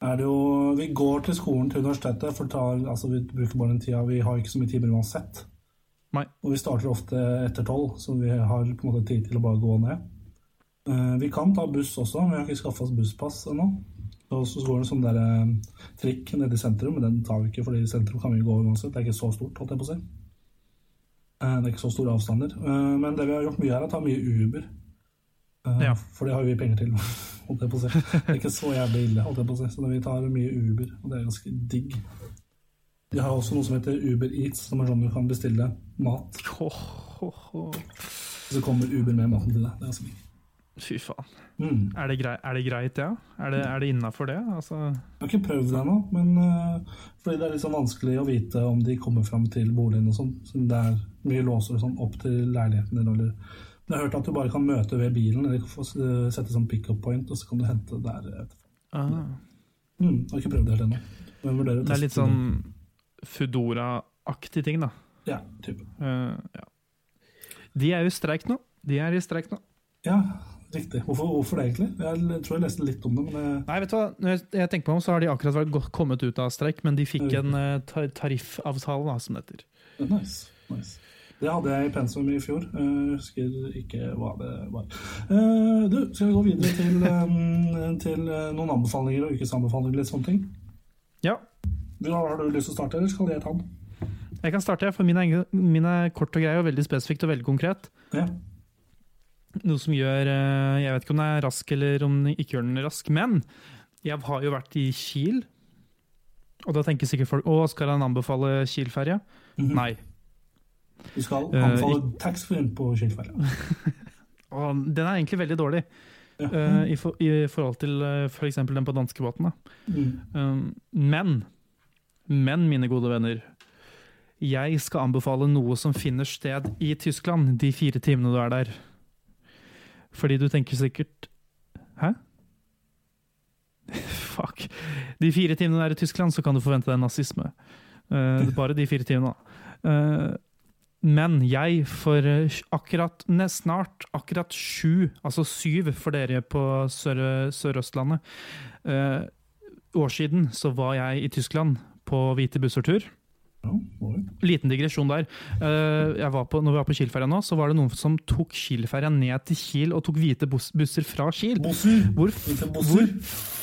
er det jo, Vi går til skolen til universitetet, for tar, altså vi bruker bare den tida. Vi har ikke så mye timer uansett. Nei. Og vi starter ofte etter tolv, så vi har på en måte tid til å bare gå ned. Eh, vi kan ta buss også, men vi har ikke skaffa oss busspass ennå. Og så går det en sånn der, eh, trikk nede i sentrum, men den tar vi ikke, fordi i sentrum kan vi gå uansett. Det er ikke så stort, holdt jeg på å si. Eh, det er ikke så store avstander. Men det vi har gjort mye her, er å ta mye Uber. Ja. For det har vi penger til, <laughs> holdt jeg på å si. Det er ikke så jævlig ille, holdt jeg på å si. Så vi tar mye Uber, og det er ganske digg. De har også noe som heter Uber Eats, som er sånn du kan bestille mat. <laughs> Så kommer Uber med maten til deg. Det er ganske digg. Fy faen. Mm. Er det, grei, er det greit, ja? Er det, er det innafor det? Altså, Jeg har ikke prøvd det ennå, men uh, fordi det er litt sånn vanskelig å vite om de kommer fram til boligen og sånn. Så det er mye låser og sånn opp til leiligheten din, eller Men Jeg har hørt at du bare kan møte ved bilen, eller få sette sånn pick-up point, og så kan du hente der. etterpå. ah. Mm, jeg har ikke prøvd det helt ennå. Det er litt sånn Foodora-aktig ting, da. Ja, type. Uh, ja. De er jo i streik nå. De er i streik nå. Ja, riktig. Hvorfor, hvorfor det, egentlig? Jeg tror jeg leste litt om det, men det, Nei, vet du hva? Når jeg, tenker på dem, så har de akkurat vært kommet ut av streik, men de fikk en eh, tariffavtale, da, som det heter. er nice. nice. Det hadde jeg i pensum i fjor. Jeg husker ikke hva det var. Eh, Du, skal vi gå videre til, eh, til eh, noen anbefalinger og ukesanbefalinger? Litt sånne ting? Ja, Har har du lyst til å starte, eller skal jeg ta den? jeg kan starte, for min er, min er kort og grei og veldig spesifikt og veldig konkret. Ja. Noe som gjør eh, Jeg vet ikke om den er rask eller om den ikke gjør den rask, men jeg har jo vært i Kiel. Og da tenker sikkert folk Å, skal han anbefale Kiel-ferja? Mhm. Nei. Du skal Eh, uh, taxfree på Skilferja. <laughs> Den er egentlig veldig dårlig Ja. eh, i, for, i forhold til uh, f.eks. den på danskebåten. da. Mm. Uh, men, men mine gode venner, jeg skal anbefale noe som finner sted i Tyskland de fire timene du er der. Fordi du tenker sikkert Hæ? <laughs> Fuck. De fire timene du er i Tyskland, så kan du forvente deg nazisme. Uh, <laughs> bare de fire timene. Uh, men jeg, for eh, akkurat snart akkurat sju, altså syv for dere på Sør- Sør-Østlandet, eh, år siden så var jeg i Tyskland på hvite busser-tur. Ja. Liten digresjon der. Eh, jeg var på, når vi var på Kiel-ferja nå, så var det noen som tok Kiel-ferja ned til Kiel og tok hvite busser fra Kiel. Bosser! Hvor, hvor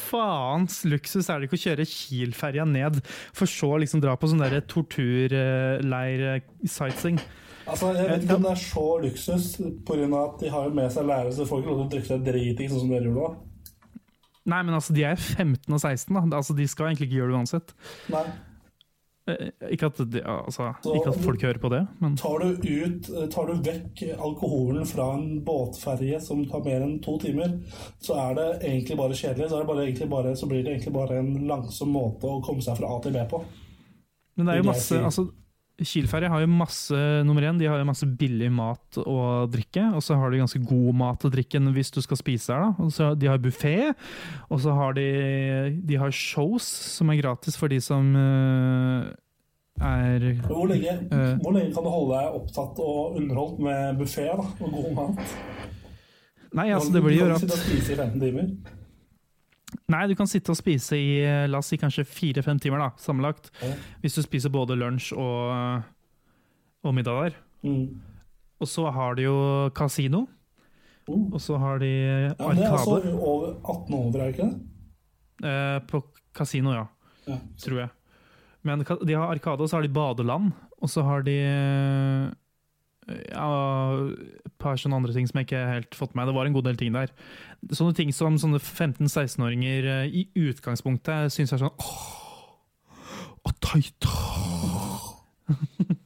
faens luksus er det ikke å kjøre Kiel-ferja ned, for så liksom dra på sånn torturleir-sightseeing? Altså, jeg vet ikke om det er så luksus, pga. at de har jo med seg lærere, så de får ikke lov til å drikke seg driting sånn som dere gjorde da. Nei, men altså, de er 15 og 16, da. Altså, de skal egentlig ikke gjøre det uansett. Nei. Eh, Ikke at, det, altså, Så- ikke at folk hører på det, men Tar du, ut, tar du vekk alkoholen fra en båtferje som tar mer enn to timer, så er det egentlig bare kjedelig. Så, det bare, bare, så blir det egentlig bare en langsom måte å komme seg fra A til B på. Men det er jo masse altså, Kielferje har jo masse nummer én, de har jo masse billig mat og drikke. Og så har de ganske god mat og drikke hvis du skal spise der. da. Også, de har buffé, og så har de, de har shows som er gratis for de som uh, er Hvor lenge, uh, hvor lenge kan du holde deg opptatt og underholdt med buffé og god mat? Nei, altså det blir du jo kan Nei, du kan sitte og spise i eh, la oss si kanskje fire-fem timer da, sammenlagt. Mm. Hvis du spiser både lunsj og, og middag der. Mm. Og så har de jo kasino, Mm. og så har de Ja, det er altså over 18 over, er det ikke det? Eh, på kasino, ja. Ja. Tror jeg. Men de har Arkade, og så har de badeland. Og så har de eh, ja, et par sånne andre ting som jeg ikke helt fått med. Det var en god del ting der. Sånne ting som sånne 15-16-åringer eh, i utgangspunktet syns er sånn åh, å, tight. <laughs>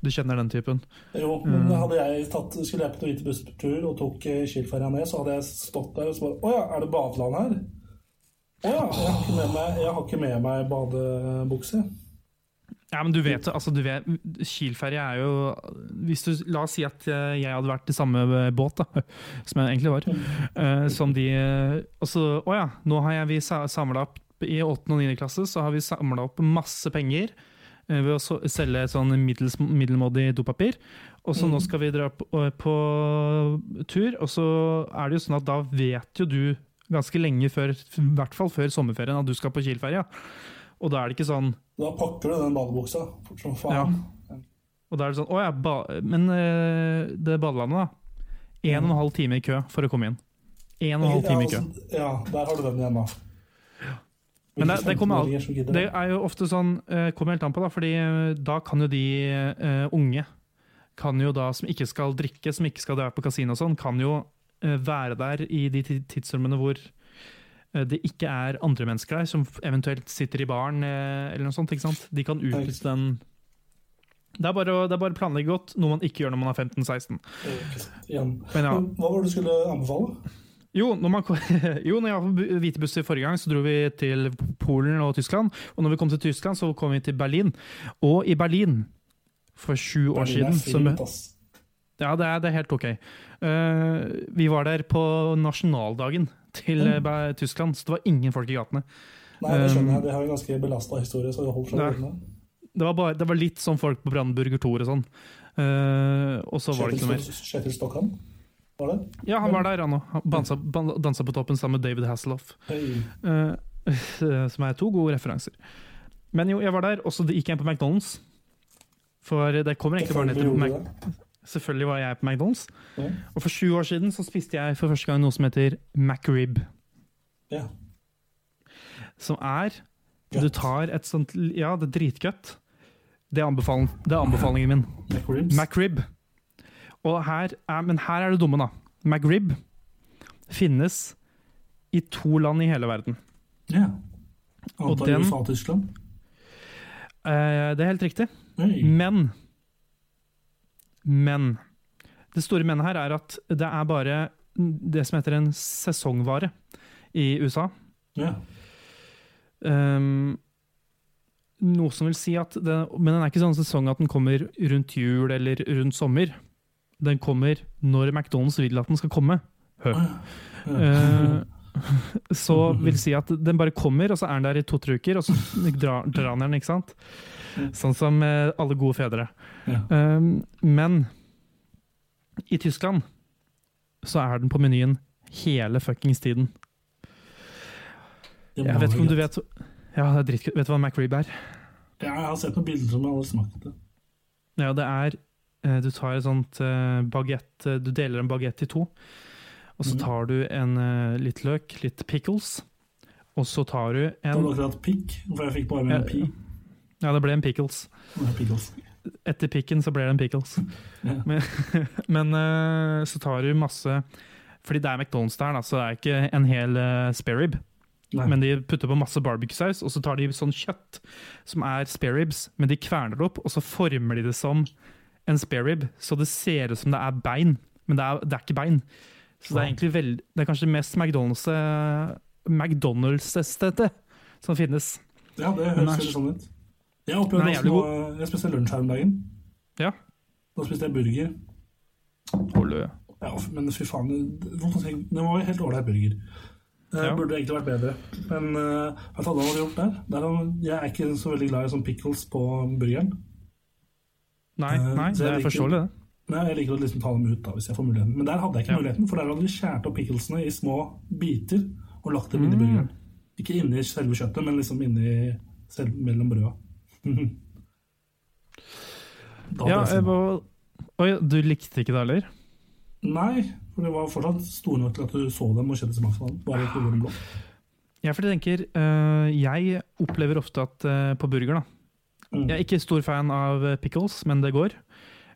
Du kjenner den typen? Jo, men hadde jeg tatt, skulle jeg på en hvitebusstur og tok eh, Kielferja ned, så hadde jeg stått der og så bare Å ja, er det badeland her? Å ja, jeg har ikke med meg, jeg badebukse. Ja, men du vet, altså du vet, Kielferje er jo du, La oss si at eh, jeg hadde vært i samme båt, da, <laughs> som jeg egentlig var. Uh, som de altså, Å ja, nå har jeg, vi samla opp I 8. og 9. klasse så har vi samla opp masse penger uh, ved å så, selge et sånn middels, middelmådig dopapir. Og så nå skal vi dra på, på tur, og så er det jo sånn at da vet jo du ganske lenge før, i hvert fall før sommerferien, at du skal på Kielferja. Og da er det ikke sånn Da pakker du den badebuksa fort som faen. Og da er det sånn, å ja, ba Men eh, det badelandet, da. En og en halv time i kø for å komme inn. En og en halv time i kø. Ja, altså, der har du den igjen, da. Men det, det, kommer, al- 15-åringer som gidder det er jo ofte sånn eh, Kommer helt an på, da. fordi eh, da kan jo de uh, unge kan jo da, som ikke skal drikke, som ikke skal dra på kasino og sånn, kan jo være der i de ti- tidsrommene hvor det ikke er andre mennesker der, som eventuelt sitter i baren eh, eller noe sånt. ikke sant? De kan utnytte den det er, bare det er bare å planlegge godt, noe man ikke gjør når man er 15-16. Igjen. Men ja. Men Hva var det du skulle anbefale? Jo, når, man, <laughs> jo, når jeg var på hvite busser forrige gang, så dro vi til Polen og Tyskland. Og når vi kom til Tyskland, så kom vi til Berlin. Og i Berlin, for sju år Berlin er siden fint, ass. Ja, det er, det er helt ok. Uh, vi var der på nasjonaldagen til Mm. Tyskland, så det var ingen folk i gatene. Nei, det skjønner Um, jeg. De har jo ganske belasta historie, så det holder seg unna. Det var, bare, det var litt sånn folk på Brandenburger Tor og sånn. Uh, og så var det ikke noe mer. Kjetil Stokkan, var det? Ja, han var der, han òg. Dansa, dansa på toppen sammen med David Hasselhoff. Eh, <laughs> som er to gode referanser. Men jo, jeg var der, og så gikk jeg inn på McDonald's. For det kommer egentlig bare ned til Selvfølgelig var jeg på McDonald's. Ja. Og for sju år siden så spiste jeg for første gang noe som heter McRib. Ja. Som er Godt. Du tar et sånt Ja, det er dritgodt. Det det er anbefalingen min. McRibs. McRib. Og her er, men her er det dumme, da. McRib finnes i to land i hele verden. ja. Antar USA og Tyskland. Eh, det er helt riktig. Hey. Men Men det store mennet her er at det er bare det som heter en sesongvare i USA. Ja. Um, noe som vil si at det, Men den er ikke sånn sesong at den kommer rundt jul eller rundt sommer. Den kommer når McDonald's vil at den skal komme. Hø. Uh, <laughs> så vil si at den bare kommer, og så er den der i to-tre uker, og så drar, drar den, ikke sant? Sånn som eh, alle gode fedre. Ja. Um, men i Tyskland så er den på menyen hele fuckings tiden. Jeg vet ikke om du vet Ja, det er dritgodt. Vet du hva McRib er? Ja, jeg har sett noen bilder som jeg aldri smakt det. Ja, det er eh, Du tar et sånt eh, bagett Du deler en bagett i to. Og så Mhm. tar du en litt løk, litt pickles. Og så tar du en Det var akkurat pikk, for jeg fikk bare med en pi. Ja, det ble en pickles. pickles. Etter pikken så ble det en pickles. Ja. <laughs> Men, men eh, så tar du masse Fordi det er McDonald's der, så det er ikke en hel uh, sparerib. Men de putter på masse barbecue-saus, og så tar de sånn kjøtt som er spareribs, men de kverner det opp, og så former de det som en sparerib, så det ser ut som det er bein, men det er, det er ikke bein. Så det er egentlig veld, det er kanskje det mest McDonald's McDonald's-stedet som finnes. Ja, det høres veldig sånn ut. Jeg opplevde Nei, også Jeg spiste lunsj her om dagen. Ja. Da spiste jeg burger. Holde. Ja, men fy faen, det var helt ålreit burger. Det Ja. burde egentlig vært bedre. Men uh, hva hadde han gjort der? der jeg er ikke så veldig glad i sånn pickles på burgeren. Nei, Eh, nei, det er forståelig, det. Nei, jeg liker å liksom ta dem ut da, hvis jeg får muligheten. Men der hadde jeg ikke Ja. muligheten, for der hadde de skåret opp picklesene i små biter og lagt dem Mm. burgeren. Ikke inni selve kjøttet, men liksom inni selv, mellom brøda. Ja, var... Oi, du likte ikke det heller? Nei, for det var fortsatt store nok til at du så dem og kjente smak av dem. Bare ikke hvor. Ja, for jeg tenker, uh, jeg opplever ofte at uh, på burger da, Mm. jeg er ikke stor fan av øh, pickles, men det går.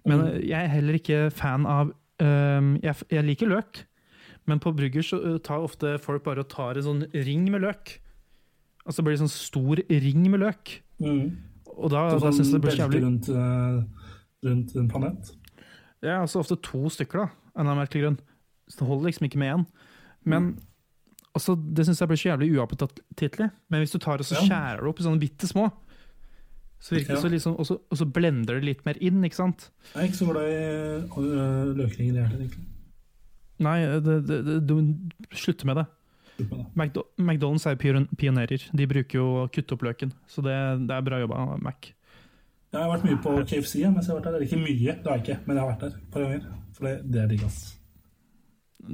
Men Mm. jeg er heller ikke fan av, øh, jeg, jeg liker løk, men på burger så tar ofte folk bare og tar en sånn ring med løk. Altså det blir en sånn stor ring med løk. Mm. Og da, sånn, da synes jeg sånn det blir så jævlig... rundt, rundt en planet. Ja, altså ofte to stykker, da, av en av merkelig grunn. Så det holder liksom ikke med én. Men altså, det syns jeg blir så jævlig uappetittlig. Men hvis du tar og så Ja. skjærer det opp i sånne bitte små, så virker det så liksom, og, så, og så blender det litt mer inn, ikke sant? Jeg er ikke så glad i øh, løkringer, i hjertet egentlig. Nei, det, det, det, du slutter med det. McDonald's er pionerer. De bruker jo å kutte opp løken. Så det, det er bra jobba, Mac. Jeg har vært mye på KFC, mens jeg har vært der. Ikke mye, det har jeg ikke, men jeg har vært der et par ganger. For det, det er digg, ass.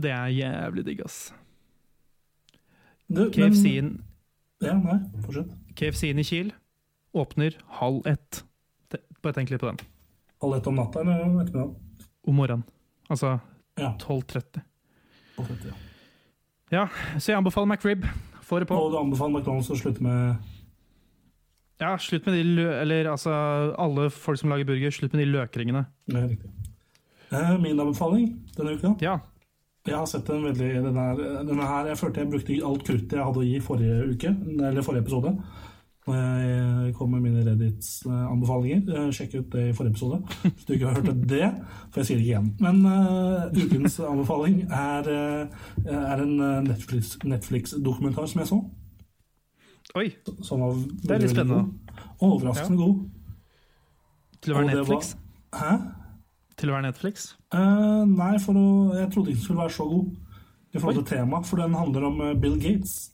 Det er jævlig digg, ass. KFC-en Ja, nei, fortsett. KFC-en i Kiel åpner halv ett. Bare tenk litt på den. Halv ett om natta eller ettermiddagen? Om morgenen. Altså Ja. 12.30. 12.30, ja. Ja, så jeg anbefaler McRib. Få det på. Og du anbefaler McDonald's å slutte med Ja, slutt med de. Eller altså, alle folk som lager burger, slutt med de løkringene. Nei, riktig. Eh, Min anbefaling denne uka Ja. Jeg har sett en veldig denne her, denne her Jeg følte jeg brukte alt kruttet jeg hadde å gi forrige uke, eller forrige episode. Når jeg kom med mine Reddits-anbefalinger. Sjekk ut det i forrige episode hvis du ikke har hørt det. For jeg sier det ikke igjen. Men uh, ukens anbefaling er, eh, er en eh, Netflix- Netflix-dokumentar som jeg så. Oi, Som var Det er litt spennende. Og Overraskende god. til å være var- Netflix. Hæ? Til å være Netflix. Uh, nei, for å, jeg trodde ikke den skulle være så god i forhold til tema, for den handler om eh, Bill Gates.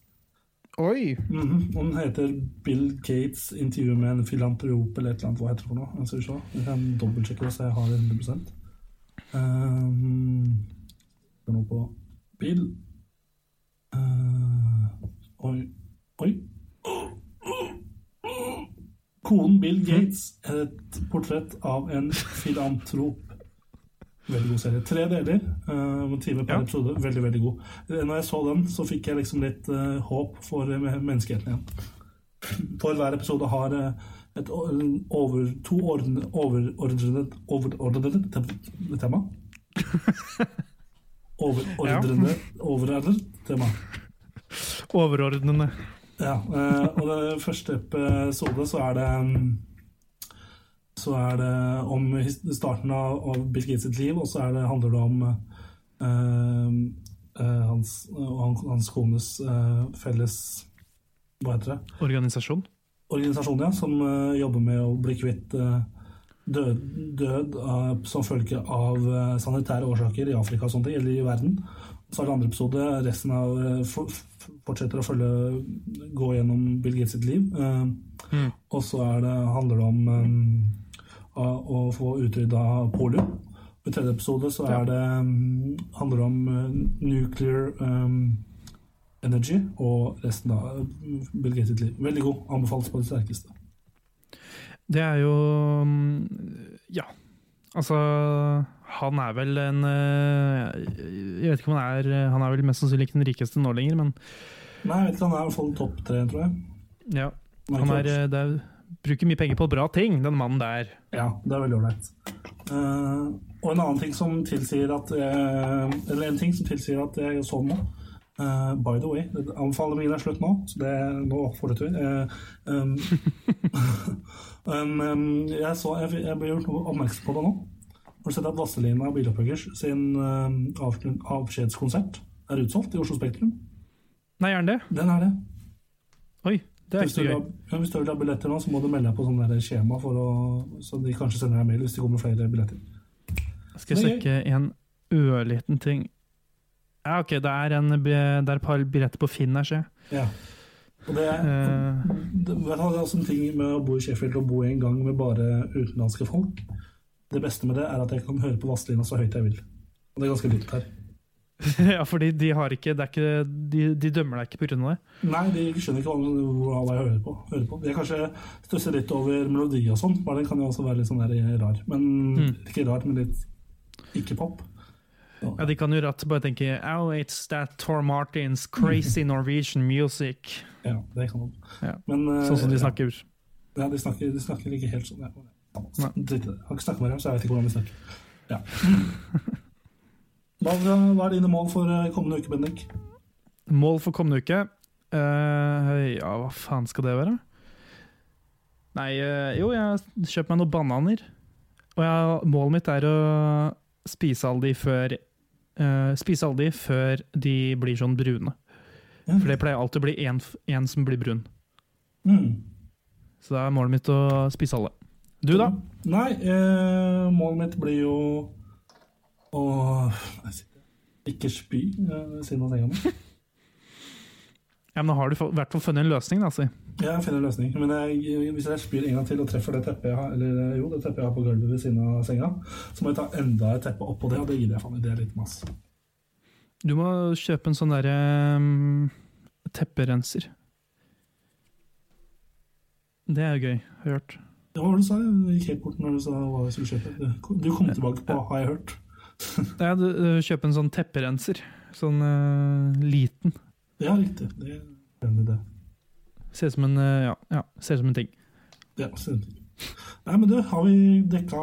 Oi! Mm -hmm. Den heter Bill Gates intervju med en filantrop eller et eller annet. Hva heter det for noe? Jeg, skal jeg kan dobbeltsjekke så jeg har det 100 um, Det er noe på Bill uh, Oi. Oi. Konen Bill Gates er et portrett av en filantrop. Veldig god serie. Tre deler, uh, en time per Ja. episode. Veldig, veldig god. Eh, Når jeg så den, så fikk jeg liksom litt uh, håp for eh, menneskeheten igjen. For hver episode har eh, et over, to overordnede te- tema. Overordnede overordnet tema. Overordnende. Ja, Uh, og det første episode så er det mm, så er det om starten av, av Bill Gates sitt liv, og så er det, handler det om eh, eh, hans og hans kones eh, felles Hva heter det? Organisasjon. Organisasjon, ja, som eh, jobber med å bli kvitt eh, død, død eh, som følge av sanitære årsaker i Afrika og sånt, eller i verden. Så er det andre episode, resten av for, fortsetter å følge gå gjennom Bill Gates sitt liv. Mm. og så er det, handler det om eh, å, å få utrydda polio. I tredje episode så er det, mm, handler det om eh, nuclear um, energy og resten av eh, Bill Gates liv. Veldig god. Anbefales på det sterkeste. Det er jo mm, Ja. Altså, han er vel en eh, Jeg vet ikke om han er Han er vel mest sannsynlig ikke den rikeste nå lenger, men Nei, jeg vet ikke, han er i hvert fall topp tre, tror jeg. ja. Han er, eh, er, bruker mye penger på bra ting, den mannen der. Ja, det er veldig ålreit. Uh, og en annen ting som tilsier at jeg, Eller en ting som tilsier at jeg så den nå, Uh, by the way, anbefalingen er slutt nå, så det, nå får du tur. Uh, <laughs> um, um, jeg, så, jeg, jeg ble gjort oppmerksom på det nå. Har du sett at Vazelina Bilopphøggers sin uh, avskjedskonsert er utsolgt i Oslo Spektrum? Nei, er den det? Den er det. Det er Hvis du, ikke vil ha, gøy. ja, hvis du vil ha billetter nå, så må du melde deg på sånn der skjema, for å, så de kanskje sender deg mail hvis det kommer flere billetter. Skal jeg det sjekke en ørliten ting. Ja, OK, det er, en, det er et par billetter på Finn her, ser jeg. Ja. Og det Eh. det, det er også en ting med å bo i Sheffield og bo i en gang med bare utenlandske folk. Det beste med det er at jeg kan høre på Vazelina så høyt jeg vil. Og det er ganske dypt her. <laughs> ja, fordi de har ikke, det er ikke de, de dømmer deg ikke pga. det. Nei, de skjønner ikke hva, hva jeg hører på. Hører på. Jeg kanskje stusser litt over melodi og sånn, bare den kan jo også være litt sånn der rar. Men Mm. ikke rar, men litt ikke-pop. Ja, De kan jo rett bare tenke Oh, it's that Tor Martins crazy Norwegian music. Ja, det kan de. Ja. Men, eh, Sånn som de snakker. Ja, de snakker, de snakker ikke helt sånn. Ja. Det. Jeg har ikke snakket med dem, så jeg vet ikke hvordan de snakker. Ja. <laughs> Hva, hva er dine mål for eh, kommende uke, Bendik? Mål for kommende uke? Uh, ja, hva faen skal det være? Nei, uh, jo, jeg kjøpt meg noen bananer. Og jeg, målet mitt er å spise alle de før uh, Spise alle de før de blir sånn brune. Mm. For det pleier alltid å bli én som blir brun. Mm. Så da er målet mitt å spise alle. Du, da? Nei, målet mitt blir jo å ikke spy eh, ved siden av senga mi. Ja, men Nå har du i hvert fall funnet en løsning, da, si. Jeg finner en løsning. Men jeg, hvis jeg spyr en gang til og treffer det teppet jeg har, eller eh, jo, det teppet jeg har på gulvet ved siden av senga, så må jeg ta enda et teppe oppå det, og det gidder jeg faen ikke. Det er litt masse. Du må kjøpe en sånn derre um, tepperenser. Det er jo gøy, har jeg hørt. Det var det du sa i k-porten når du sa hva jeg skulle kjøpe. Du, du kom tilbake på, har jeg hørt. <laughs> Ja, du, kjøper en sånn tepperenser. Sånn uh, liten. Ja, riktig. Det er en idé. Ser ut som en uh, ja, ja, ser ut som en ting. Ja, stemmer. Nei, men du, har vi dekka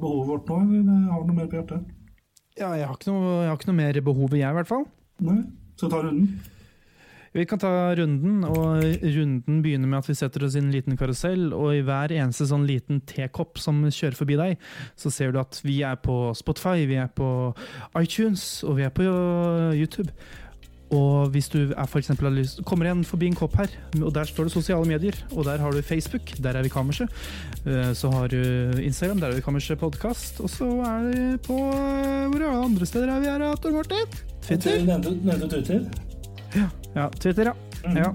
behovet vårt nå, eller har du noe mer på hjertet? Ja, jeg har ikke noe, jeg har ikke noe mer behov, jeg i hvert fall. Nei? Vi ta runden? Vi kan ta runden, og runden begynner med at vi setter oss i en liten karusell, og i hver eneste sånn liten tekopp som kjører forbi deg, så ser du at vi er på Spotify, vi er på iTunes, og vi er på YouTube. Og hvis du er for har lyst, kommer igjen forbi en kopp her, og der står det sosiale medier, og der har du Facebook, der er vi Kammerset. Eh, Så har du Instagram, der er vi Kammerset podkast, og så er det på eh, Hvor er andre steder er vi her, Tor Martin? Twitter? Nevnte Twitter. Ja, Twitter, ja. Mm. ja.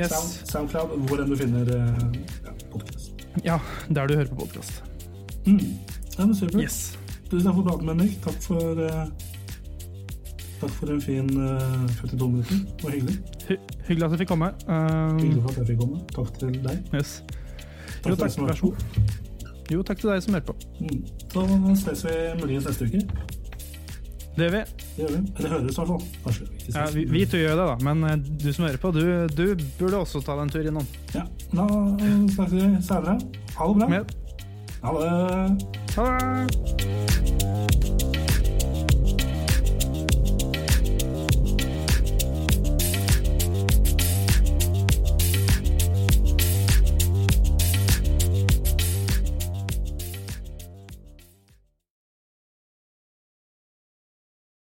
Yes. Sound, Soundcloud, hvor enn du finner uh, ja, podkast. Ja, der du hører på podkast. Mm. Ja, men supert. Yes. Tusen takk for praten, Bendik. Takk for eh, Takk for en fin uh, 42 minutter. Det var hyggelig. Hy hyggelig at jeg fikk komme. Um, Hyggelig for at jeg fikk komme. Takk til deg. yes. Takk Jo, takk. Vær så god. Jo, takk til deg som hører på. Mm. Så ses vi muligens neste uke. Det gjør vi. Det gjør vi. det høres, i hvert fall. Kanskje. Ja, vi, vi to gjør det, da. Men eh, du som hører på, du, du burde også ta deg en tur innom. Ja. Da snakkes vi senere. Ha det bra. Med. Ha det. Ha det!